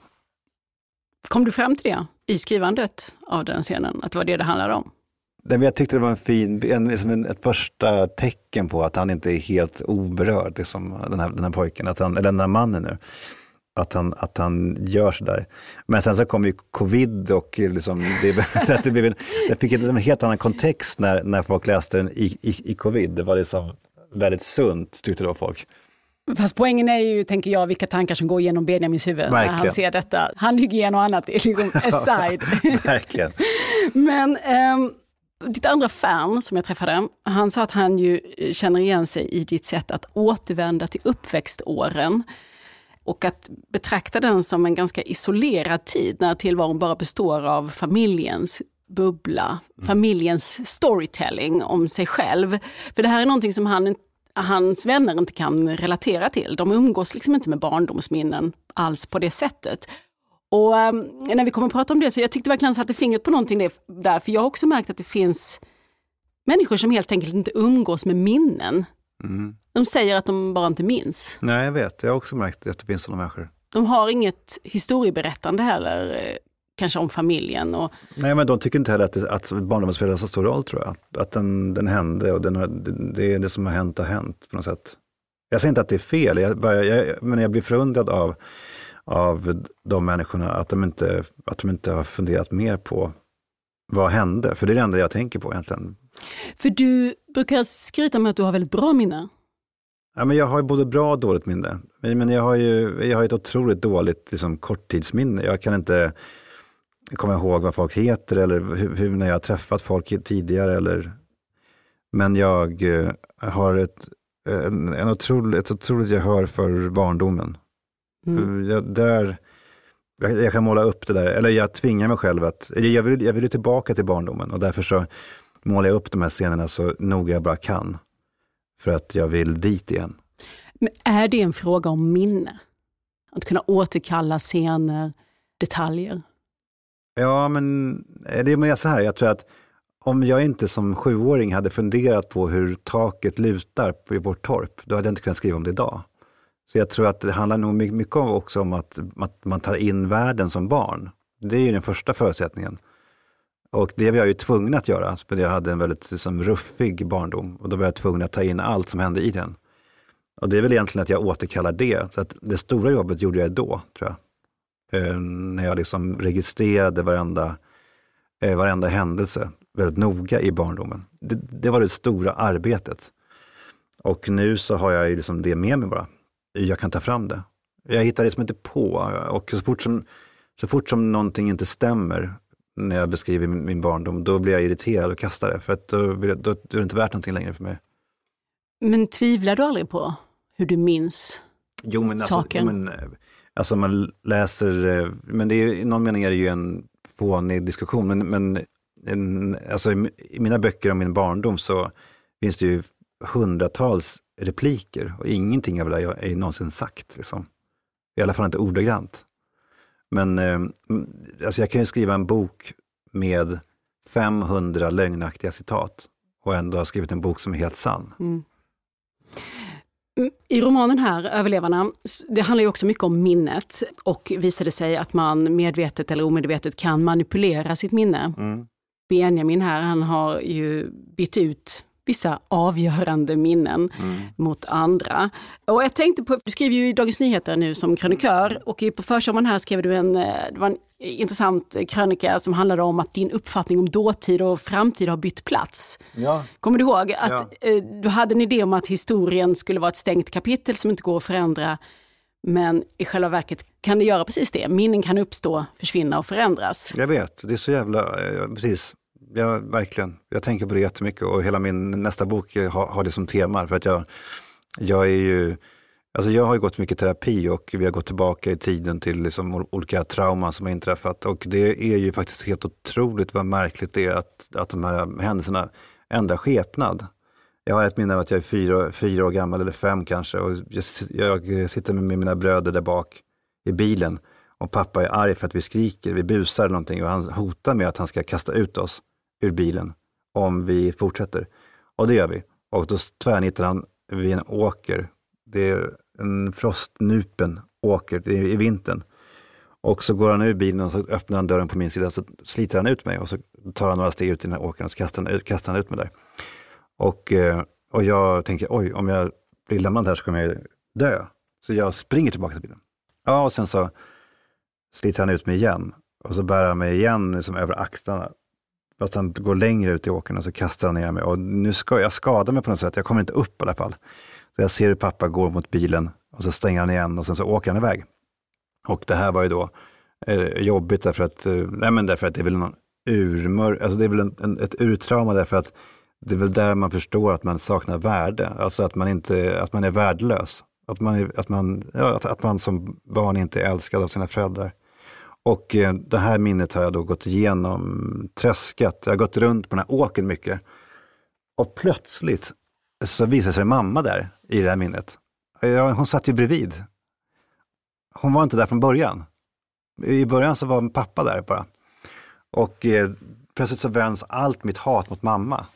Kom du fram till det i skrivandet av den scenen, att det var det det handlade om? Jag tyckte det var en fin, en, liksom en, ett första tecken på att han inte är helt oberörd, liksom, den, här, den här pojken, att han, eller den här mannen nu. Att han, att han gör sådär. Men sen så kom ju covid och liksom, det, det, blev, det fick en helt annan kontext när, när folk läste den i, i, i covid. Det var liksom väldigt sunt tyckte då folk. Fast poängen är ju, tänker jag, vilka tankar som går igenom Benjamins huvud Verkligen. när han ser detta. Handhygien och annat är liksom aside. Verkligen. Men um, Ditt andra fan som jag träffade, han sa att han ju känner igen sig i ditt sätt att återvända till uppväxtåren och att betrakta den som en ganska isolerad tid när tillvaron bara består av familjens bubbla, mm. familjens storytelling om sig själv. För det här är någonting som han, hans vänner inte kan relatera till. De umgås liksom inte med barndomsminnen alls på det sättet. Och um, när vi kommer att prata om det så jag tyckte verkligen satte fingret på någonting där, för jag har också märkt att det finns människor som helt enkelt inte umgås med minnen. Mm. De säger att de bara inte minns. Nej, jag vet. Jag har också märkt att det finns sådana människor. De har inget historieberättande heller, eh, kanske om familjen. Och... Nej, men de tycker inte heller att, det, att barndomen spelar så stor roll tror jag. Att den, den hände och den har, det, är det som har hänt har hänt på något sätt. Jag säger inte att det är fel, jag, bara, jag, men jag blir förundrad av, av de människorna, att de, inte, att de inte har funderat mer på vad hände? För det är det enda jag tänker på egentligen. För du brukar skryta med att du har väldigt bra minne. Ja, men jag har både bra och dåligt minne. Men jag har ju jag har ett otroligt dåligt liksom, korttidsminne. Jag kan inte komma ihåg vad folk heter eller hur, hur, när jag har träffat folk tidigare. Eller... Men jag eh, har ett, en, en otroligt, ett otroligt gehör för barndomen. Mm. Jag, där, jag, jag, kan måla upp det där, eller jag tvingar mig själv att, jag vill, jag vill tillbaka till barndomen och därför så målar jag upp de här scenerna så noga jag bara kan. För att jag vill dit igen. Men är det en fråga om minne? Att kunna återkalla scener, detaljer? Ja, men det är så här, jag tror att om jag inte som sjuåring hade funderat på hur taket lutar på vårt torp, då hade jag inte kunnat skriva om det idag. Så jag tror att det handlar nog mycket också om att, att man tar in världen som barn. Det är ju den första förutsättningen. Och det var jag ju tvungen att göra, för jag hade en väldigt liksom, ruffig barndom och då var jag tvungen att ta in allt som hände i den. Och det är väl egentligen att jag återkallar det. Så att det stora jobbet gjorde jag då, tror jag. Eh, när jag liksom registrerade varenda, eh, varenda händelse väldigt noga i barndomen. Det, det, var det stora arbetet. Och nu så har jag ju liksom det med mig bara. Jag kan ta fram det. Jag hittar det som inte på och så fort som, så fort som någonting inte stämmer när jag beskriver min, min barndom, då blir jag irriterad och kastar det. För att då, då, då är det inte värt någonting längre för mig. Men tvivlar du aldrig på hur du minns jo, men alltså, saker? Jo, men, alltså man läser, eh, men det är, i någon mening är det ju en fånig diskussion, men, men en, alltså, i mina böcker om min barndom så finns det ju hundratals repliker och ingenting av det där är någonsin sagt. Liksom. I alla fall inte ordagrant. Men eh, alltså jag kan ju skriva en bok med 500 lögnaktiga citat och ändå ha skrivit en bok som är helt sann. Mm. mm. I romanen här, Överlevarna, det handlar ju också mycket om minnet och visade sig att man medvetet eller omedvetet kan manipulera sitt minne. Mm. Benjamin här, han har ju bytt ut vissa avgörande minnen mm. mot andra. Och jag tänkte på, du skriver ju i Dagens Nyheter nu som krönikör och på försommaren här skrev du en, eh, det var en intressant krönika som handlade om att din uppfattning om dåtid och framtid har bytt plats. Ja. Kommer du ihåg att ja. Eh, du hade en idé om att historien skulle vara ett stängt kapitel som inte går att förändra men i själva verket kan det göra precis det. Minnen kan uppstå, försvinna och förändras. Jag vet, det är så jävla, eh, precis ja, verkligen. Jag tänker på det jättemycket och hela min nästa bok eh, har, har det som tema. För att jag, jag är ju, alltså jag har ju gått mycket terapi och vi har gått tillbaka i tiden till liksom olika trauman som har inträffat. Och det är ju faktiskt helt otroligt vad märkligt det är att, att de här händelserna ändrar skepnad. Jag har ett minne av att jag är fyra, fyra år gammal, eller fem kanske, och jag, jag sitter med mina bröder där bak i bilen. Och pappa är arg för att vi skriker, vi busar eller någonting och han hotar med att han ska kasta ut oss ur bilen om vi fortsätter. Och det gör vi. Och då tvärnittar han vid en åker. Det är en frostnupen åker, det är i vintern. Och så går han ur bilen och så öppnar han dörren på min sida, så sliter han ut mig och så tar han några steg ut i den här åkern och så kastar han ut, kastar han ut mig där. Och, eh, och jag tänker, oj, om jag blir lämnad här så kommer jag dö. Så jag springer tillbaka till bilen. Ja, och sen så sliter han ut mig igen. Och så bär han mig igen liksom över axlarna Fast han går längre ut i åkern och så kastar han ner mig. Och nu ska jag skada mig på något sätt. Jag kommer inte upp i alla fall. Så jag ser hur pappa går mot bilen och så stänger han igen och sen så åker han iväg. Och det här var ju då eh, jobbigt därför att, eh, nej men därför att det är väl någon, urmör, alltså det är väl en, en, ett urtrauma därför att det är väl där man förstår att man saknar värde, alltså att man, inte, att man är värdelös. Att man, är, att, man, ja, att, att man som barn inte är älskad av sina föräldrar. Och eh, det här minnet har jag då gått igenom, tröskat, jag har gått runt på den här åken mycket. Och plötsligt så visade sig mamma där i det här minnet. Hon satt ju bredvid. Hon var inte där från början. I början så var pappa där bara. Och eh, plötsligt så vänds allt mitt hat mot mamma.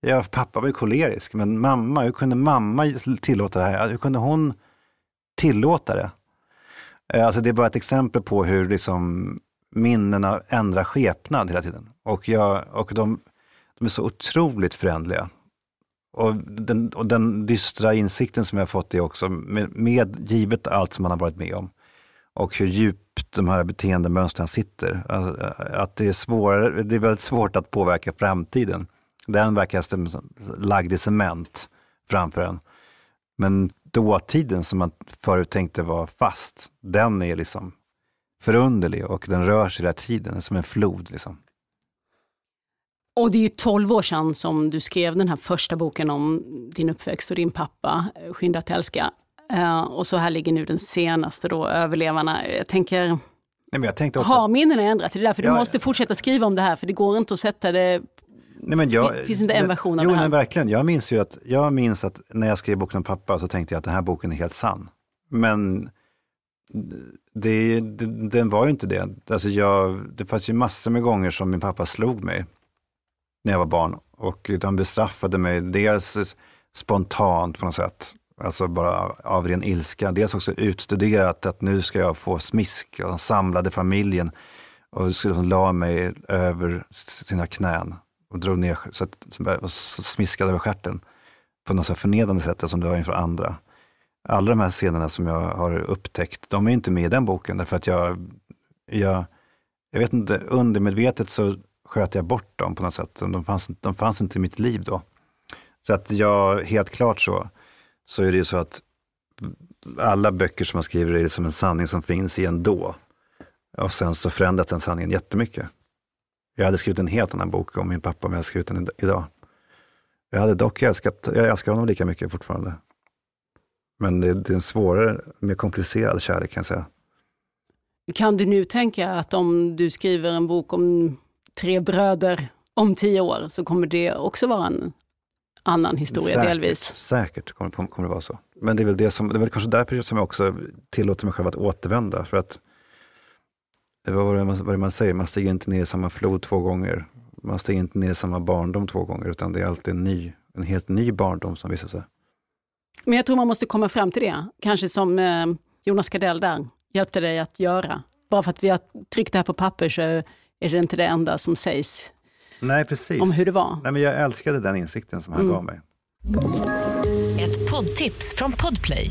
Ja, pappa var ju kolerisk, men mamma, hur kunde mamma tillåta det här? Hur kunde hon tillåta det? Eh, alltså det är bara ett exempel på hur liksom minnena ändrar skepnad hela tiden. Och, jag, och de, de är så otroligt förändliga. Och den, och den dystra insikten som jag fått är också, med, med givet allt som man har varit med om, och hur djupt de här beteendemönstren sitter. Alltså, eh, att det är, svårare, det är väldigt svårt att påverka framtiden. Den verkar lagd i cement framför en. Men dåtiden som man förut tänkte var fast, den är liksom förunderlig och den rör sig hela tiden, som en flod. Liksom. Och det är ju tolv år sedan som du skrev den här första boken om din uppväxt och din pappa, Skynda att älska. Uh, och så här ligger nu den senaste då, Överlevarna. Jag tänker, Nej, men jag tänkte också... har minnena ändrats? Det är därför ja, du måste fortsätta skriva om det här, för det går inte att sätta det Nej, men jag, finns inte en version av jo, det här. Jo, verkligen. Jag minns ju att, jag minns att när jag skrev boken om pappa så tänkte jag att den här boken är helt sann. Men det, det, den var ju inte det. Alltså jag, det fanns ju massor med gånger som min pappa slog mig när jag var barn. Och han bestraffade mig dels spontant på något sätt, alltså bara av ren ilska. Dels också utstuderat att nu ska jag få smisk. Och han samlade familjen och skulle la mig över sina knän och drog ner så att, och smiskade över stjärten på något så förnedrande sätt alltså, som det var inför andra. Alla de här scenerna som jag har upptäckt, de är inte med i den boken därför att jag, jag, jag vet inte, undermedvetet så sköt jag bort dem på något sätt. De fanns, de fanns inte i mitt liv då. Så att jag, helt klart så, så är det ju så att alla böcker som man skriver är som en sanning som finns i en då. Och sen så förändras den sanningen jättemycket. Jag hade skrivit en helt annan bok om min pappa om jag hade skrivit den idag. Jag hade dock älskat, jag älskar honom lika mycket fortfarande. Men det, det är en svårare, mer komplicerad kärlek kan jag säga. Kan du nu tänka att om du skriver en bok om tre bröder om tio år så kommer det också vara en annan historia säkert, delvis? Säkert kommer, kommer det vara så. Men det är väl, det som, det är väl kanske därför som jag också tillåter mig själv att återvända. För att vad är, det man, vad det man säger, man stiger inte ner i samma flod två gånger. Man stiger inte ner i samma barndom två gånger, utan det är alltid en, ny, en helt ny barndom som visar sig. Men jag tror man måste komma fram till det, kanske som eh, Jonas Gardell där hjälpte dig att göra. Bara för att vi har tryckt det här på papper så är det inte det enda som sägs Nej, precis. om hur det var. Nej, men jag älskade den insikten som han mm. gav mig. Ett poddtips från Podplay.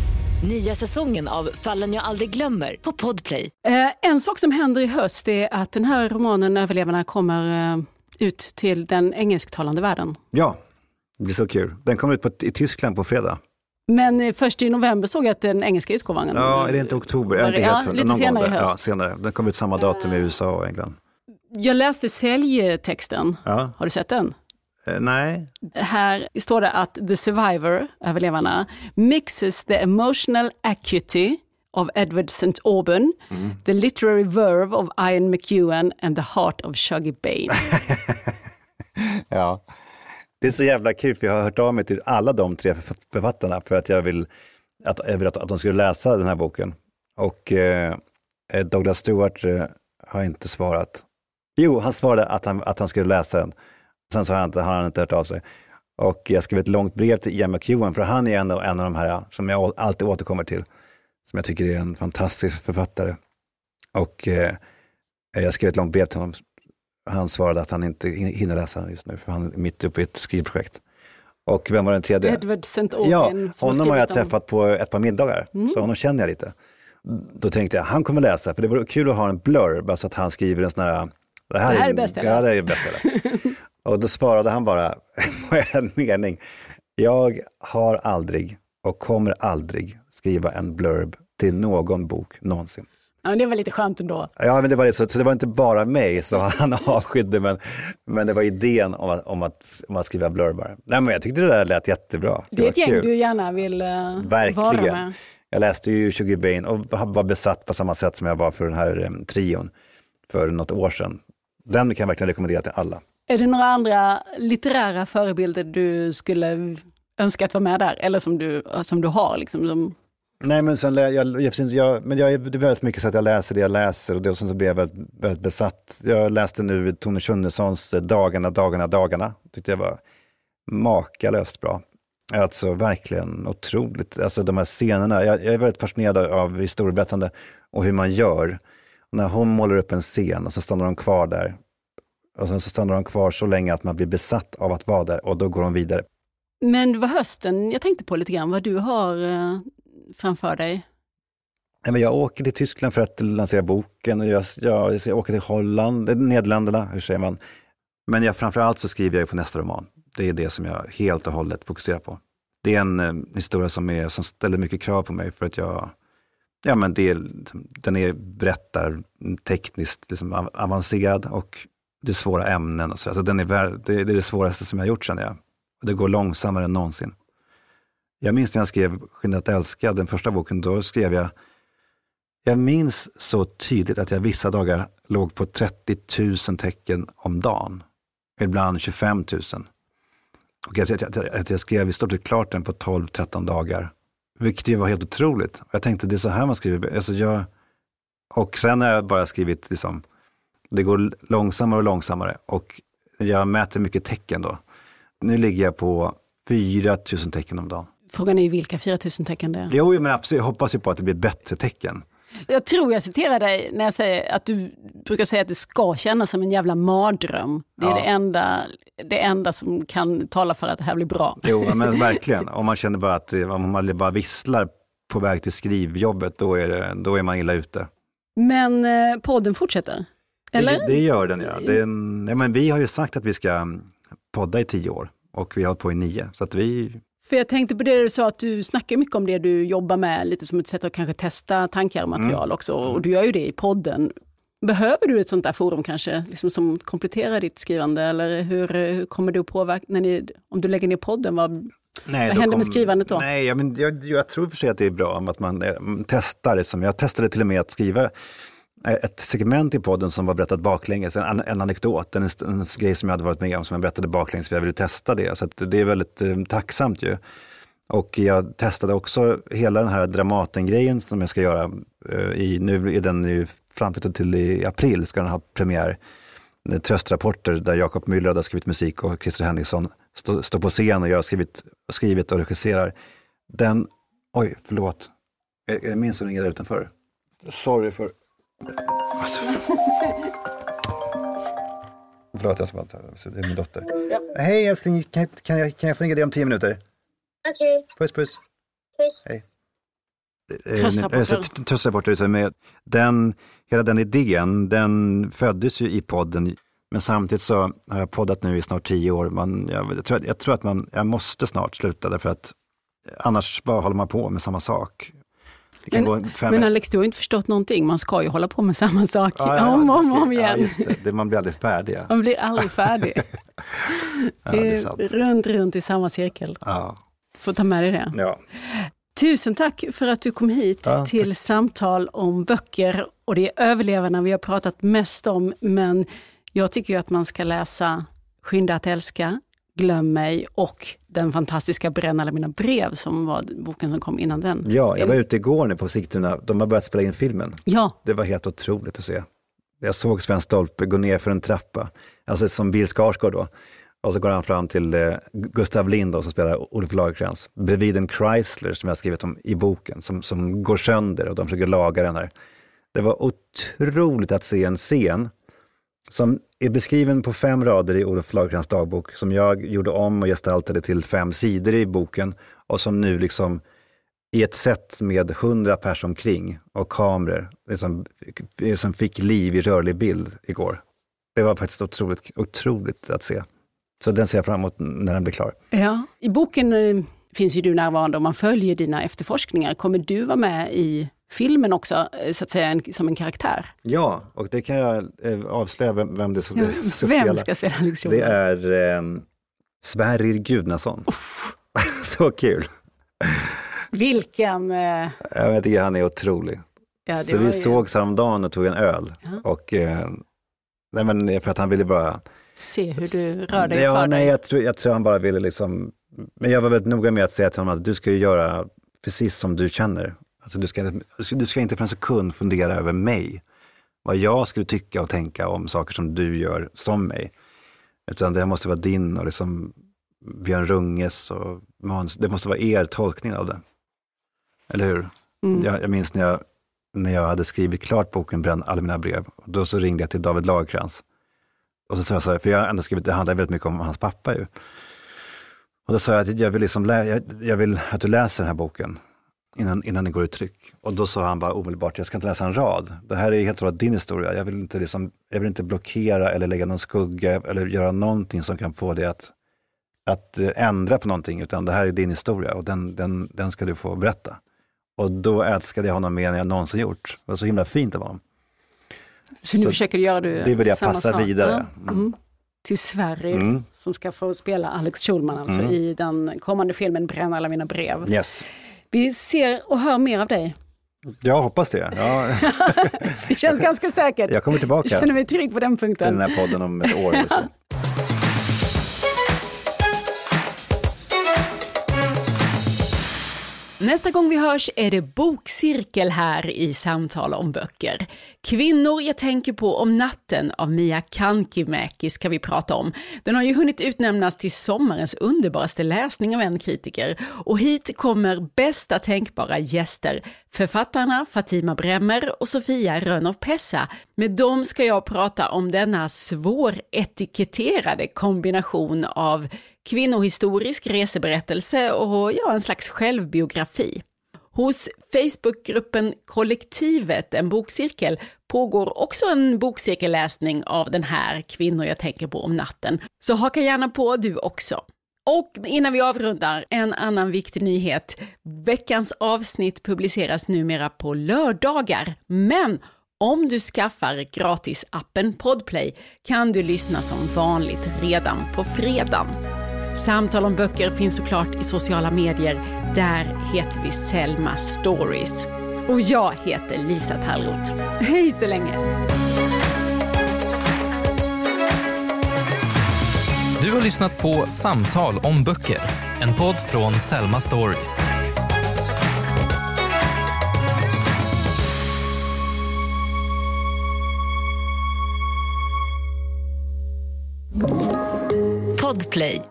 Nya säsongen av Fallen jag aldrig glömmer på Podplay. Eh, en sak som händer i höst är att den här romanen Överlevarna kommer eh, ut till den engelsktalande världen. Ja, det blir så kul. Den kommer ut på, i Tyskland på fredag. Men eh, först i november såg jag att den engelska utgåvan... Ja, är det inte oktober? Jag inte ja, lite senare i höst. Ja, senare. Den kommer ut samma datum i USA och England. Jag läste säljtexten. Ja. Har du sett den? Eh, nej. Här står det att The Survivor, överlevarna, mixes the emotional acuity of Edward St. Auburn, mm. the literary verve of Ian McEwan and the heart of Shuggy Bain. ja, det är så jävla kul för jag har hört av mig till alla de tre författarna för att jag vill att, jag vill att, att de skulle läsa den här boken. Och eh, Douglas Stewart eh, har inte svarat. Jo, han svarade att han, att han skulle läsa den. Sen så har han, inte, har han inte hört av sig. Och jag skrev ett långt brev till Ian McEwan, för han är en en av de här som jag alltid återkommer till. Som jag tycker är en fantastisk författare. Och eh, jag skrev ett långt brev till honom. Han svarade att han inte hinner läsa den just nu, för han är mitt uppe i ett skrivprojekt. Och vem var den tredje? Edward St. Ja, Aubyn. som honom har jag om- träffat på ett par middagar, så honom känner jag lite. Då tänkte jag, han kommer läsa, för det vore kul att ha en blurb, alltså att han skriver en sån här, det här, Det här är bäst jag ja, läst." det är bäst jag läst. Och då svarade han bara på en mening, jag har aldrig och kommer aldrig skriva en blurb till någon bok någonsin. Ja, men det var lite skönt ändå. Ja, men det var det, så, så det var inte bara mig som han avskydde, men, men det var idén om att, om att, om att skriva blurbar. Nej, men jag tyckte det där lät jättebra. Det är ett gäng kul. du gärna vill uh, vara Verkligen. med. Jag läste ju Sugar Bane och var besatt på samma sätt som jag var för den här um, trion för något år sedan. Den kan jag verkligen rekommendera till alla. Är det några andra litterära förebilder du skulle önska att vara med där? Eller som du, som du har? Liksom, som... Nej, men sen, jag, jag, jag, men jag det är väldigt mycket så att jag läser det jag läser och, det, och sen så blir jag väldigt, väldigt besatt. Jag läste nu Tone Schunnessons eh, Dagarna, dagarna, dagarna. Tyckte jag var makalöst bra. Alltså verkligen otroligt, alltså de här scenerna. Jag, jag är väldigt fascinerad av historieberättande och hur man gör. När hon målar upp en scen och så stannar de kvar där. Och sen så stannar de kvar så länge att man blir besatt av att vara där och då går de vidare. Men det var hösten jag tänkte på lite grann, vad du har eh, framför dig. Nej, men jag åker till Tyskland för att lansera boken. Och jag, jag, jag åker till Holland, eh, Nederländerna, hur säger man? Men jag, framförallt så skriver jag på nästa roman. Det är det som jag helt och hållet fokuserar på. Det är en eh, historia som, är, som ställer mycket krav på mig för att jag, ja men det, är- den är berättar tekniskt liksom av- avancerad och det är svåra ämnen och så. Alltså den är, det, det är det svåraste som jag har gjort känner jag. Och det går långsammare än någonsin. Jag minns när jag skrev Skynda att älska, den första boken, då skrev jag jag minns så tydligt att jag vissa dagar låg på 30 000 tecken om dagen. Ibland 25 000. Och jag, jag, att jag skrev i stort sett klart den på 12-13 dagar. Vilket ju var helt otroligt. Jag tänkte det är så här man skriver. Alltså jag, och sen har jag bara skrivit, liksom, det går långsammare och långsammare. Och jag mäter mycket tecken då. Nu ligger jag på 4 000 tecken om dagen. Frågan är ju vilka 4000 tecken det är. Jo, men absolut, jag hoppas ju på att det blir bättre tecken. Jag tror jag citerar dig när jag säger att du brukar säga att det ska kännas som en jävla mardröm. Det är Ja. det, enda, det enda som kan tala för att det här blir bra. Jo, men verkligen. Om man känner bara att eh, om man bara visslar på väg till skrivjobbet, då är, det, då är man illa ute. Men eh, podden fortsätter. Eller? Det, det gör den, ja. Det är en, ja men vi har ju sagt att vi ska mm, podda i tio år och vi har hållit på i nio. Så att vi, För jag tänkte på det du sa att du snackar mycket om det du jobbar med, lite som ett sätt att kanske testa tankar och material Mm. också. Och du gör ju det i podden. Behöver du ett sånt där forum kanske, liksom som kompletterar ditt skrivande? Eller hur, hur kommer du att påverka, när ni, om du lägger ner podden, vad, nej, Vad händer med skrivandet då? Nej, ja, men jag, jag tror för sig att det är bra att man eh, testar. Det som, jag testade till och med att skriva ett segment i podden som var berättat baklänges, en, en anekdot, en, en grej som jag hade varit med om som jag berättade baklänges för jag ville testa det. Så att det är väldigt eh, tacksamt ju. Och jag testade också hela den här Dramaten-grejen som jag ska göra. eh, I, nu är den ju framflyttad till i april, ska den ha premiär. Tröstrapporter där Jakob Müller har skrivit musik och Christer Henriksson står stå på scen och jag har skrivit, skrivit och regisserar. Den, oj förlåt, är, är det min som ringer där utanför? Sorry för... Alltså. Förlåt, jag ska bara ta, det är min dotter. Hej älskling, kan, jag- kan, jag, kan jag få ringa dig om tio minuter? Okej, Puss puss. puss. Hej. Eh, så t- Tröstrapporter. så med Den, hela den idén, den föddes ju i podden. Men samtidigt så har jag poddat nu i snart tio år. Man, jag, jag, tror, jag tror att man, jag måste snart sluta därför att annars bara håller man på med samma sak. Det kan Men- gå fem Men Alex, du har inte förstått någonting. Man ska ju hålla på med samma sak Ja, ja, om och om, om igen. Ja, det. det. Man blir aldrig färdig. Man blir aldrig färdig. Runt, runt i samma cirkel. Ja. Får ta med dig det. Tusen tack för att du kom hit Ja, till samtal om böcker. Och det är överlevarna vi har pratat mest om, men jag tycker ju att man ska läsa Skynda att älska, Glöm mig och den fantastiska Bränn alla mina brev som var boken som kom innan den. ja, jag var ute igår nu på Sigtuna. De har börjat spela in filmen. Ja, Det var helt otroligt att se. Jag såg Sven Stolpe gå ner för en trappa, alltså som Bill Skarsgård då. Och så går han fram till eh, Gustav Lind då, som spelar Olof Lagercrantz, bredvid en Chrysler som jag har skrivit om i boken, som, som går sönder och de försöker laga den här. Det var otroligt att se en scen som är beskriven på fem rader i Olof Lagercrantz dagbok som jag gjorde om och gestaltade till fem sidor i boken och som nu liksom i ett sätt med hundra pers omkring och kameror liksom, som fick liv i rörlig bild igår. Det var faktiskt otroligt, otroligt att se. Så den ser jag fram emot när den blir klar. Ja. I boken eh, finns ju du närvarande och man följer dina efterforskningar. Kommer du vara med i filmen också, eh, så att säga, en, som en karaktär? Ja, och det kan jag eh, avslöja vem, vem det ska, Ja, ska vem spela. ska spela Alex Det är eh, Sverrir Gudnason. Så kul! Vilken... Eh, Jag tycker han är otrolig. ja, det Så vi ju- sågs häromdagen och tog en öl. Ja. Och, eh, nej men för att han ville bara... Se hur du rör dig ja, för nej, dig. jag, tror, jag tror han bara ville liksom... Men jag var väldigt noga med att säga till honom att du ska ju göra precis som du känner. Alltså, du, ska, du ska- inte för en sekund fundera över mig. Vad jag skulle tycka och tänka om saker som du gör som mig. Utan det måste vara din och liksom Björn Runges och manus. Det måste vara er tolkning av det. Eller hur? Mm. Jag, jag minns när jag, när jag hade skrivit klart boken Bränn alla mina brev. Och då så ringde jag till David Lagercrantz. Och så sa jag så här, för jag har ändå skrivit, det handlar väldigt mycket om hans pappa ju. Och då sa jag att jag vill, liksom lä, jag, jag vill att du läser den här boken innan, innan den går i tryck. Och då sa han bara omedelbart, jag ska inte läsa en rad. Det här är helt och hållet din historia. Jag vill, inte liksom, jag vill inte blockera eller lägga någon skugga eller göra någonting som kan få dig att, att eh, ändra på någonting. Utan det här är din historia och den, den, den ska du få berätta. Och då älskade jag honom mer än jag någonsin gjort. Det var så himla fint av honom. Så nu så försöker du göra du det vill jag samma passa sak. vidare. Ja. Mm. Till Sverige Mm. som ska få spela Alex Schulman alltså Mm. i den kommande filmen Bränn alla mina brev. Yes. Vi ser och hör mer av dig. Jag hoppas det. Ja, Det känns ganska säkert. jag kommer Jag tillbaka känner mig trygg på den till punkten. den här podden om ett år eller så. Nästa gång vi hörs är det bokcirkel här i Samtal om böcker. Kvinnor jag tänker på om natten av Mia Kankimäki ska vi prata om. Den har ju hunnit utnämnas till sommarens underbaraste läsning av en kritiker. Och hit kommer bästa tänkbara gäster. Författarna Fatima Bremmer och Sofia Rönnow Pessa. Med dem ska jag prata om denna svåretiketterade kombination av kvinnohistorisk reseberättelse och ja, en slags självbiografi. Hos Facebookgruppen Kollektivet, en bokcirkel, pågår också en bokcirkelläsning av den här Kvinnor jag tänker på om natten. Så haka gärna på du också. Och innan vi avrundar, en annan viktig nyhet. Veckans avsnitt publiceras numera på lördagar, men om du skaffar gratisappen Podplay kan du lyssna som vanligt redan på fredagen. Samtal om böcker finns såklart i sociala medier. Där heter vi Selma Stories. Och jag heter Lisa Tallroth. Hej så länge! Du har lyssnat på Samtal om böcker, en podd från Selma Stories. Podplay.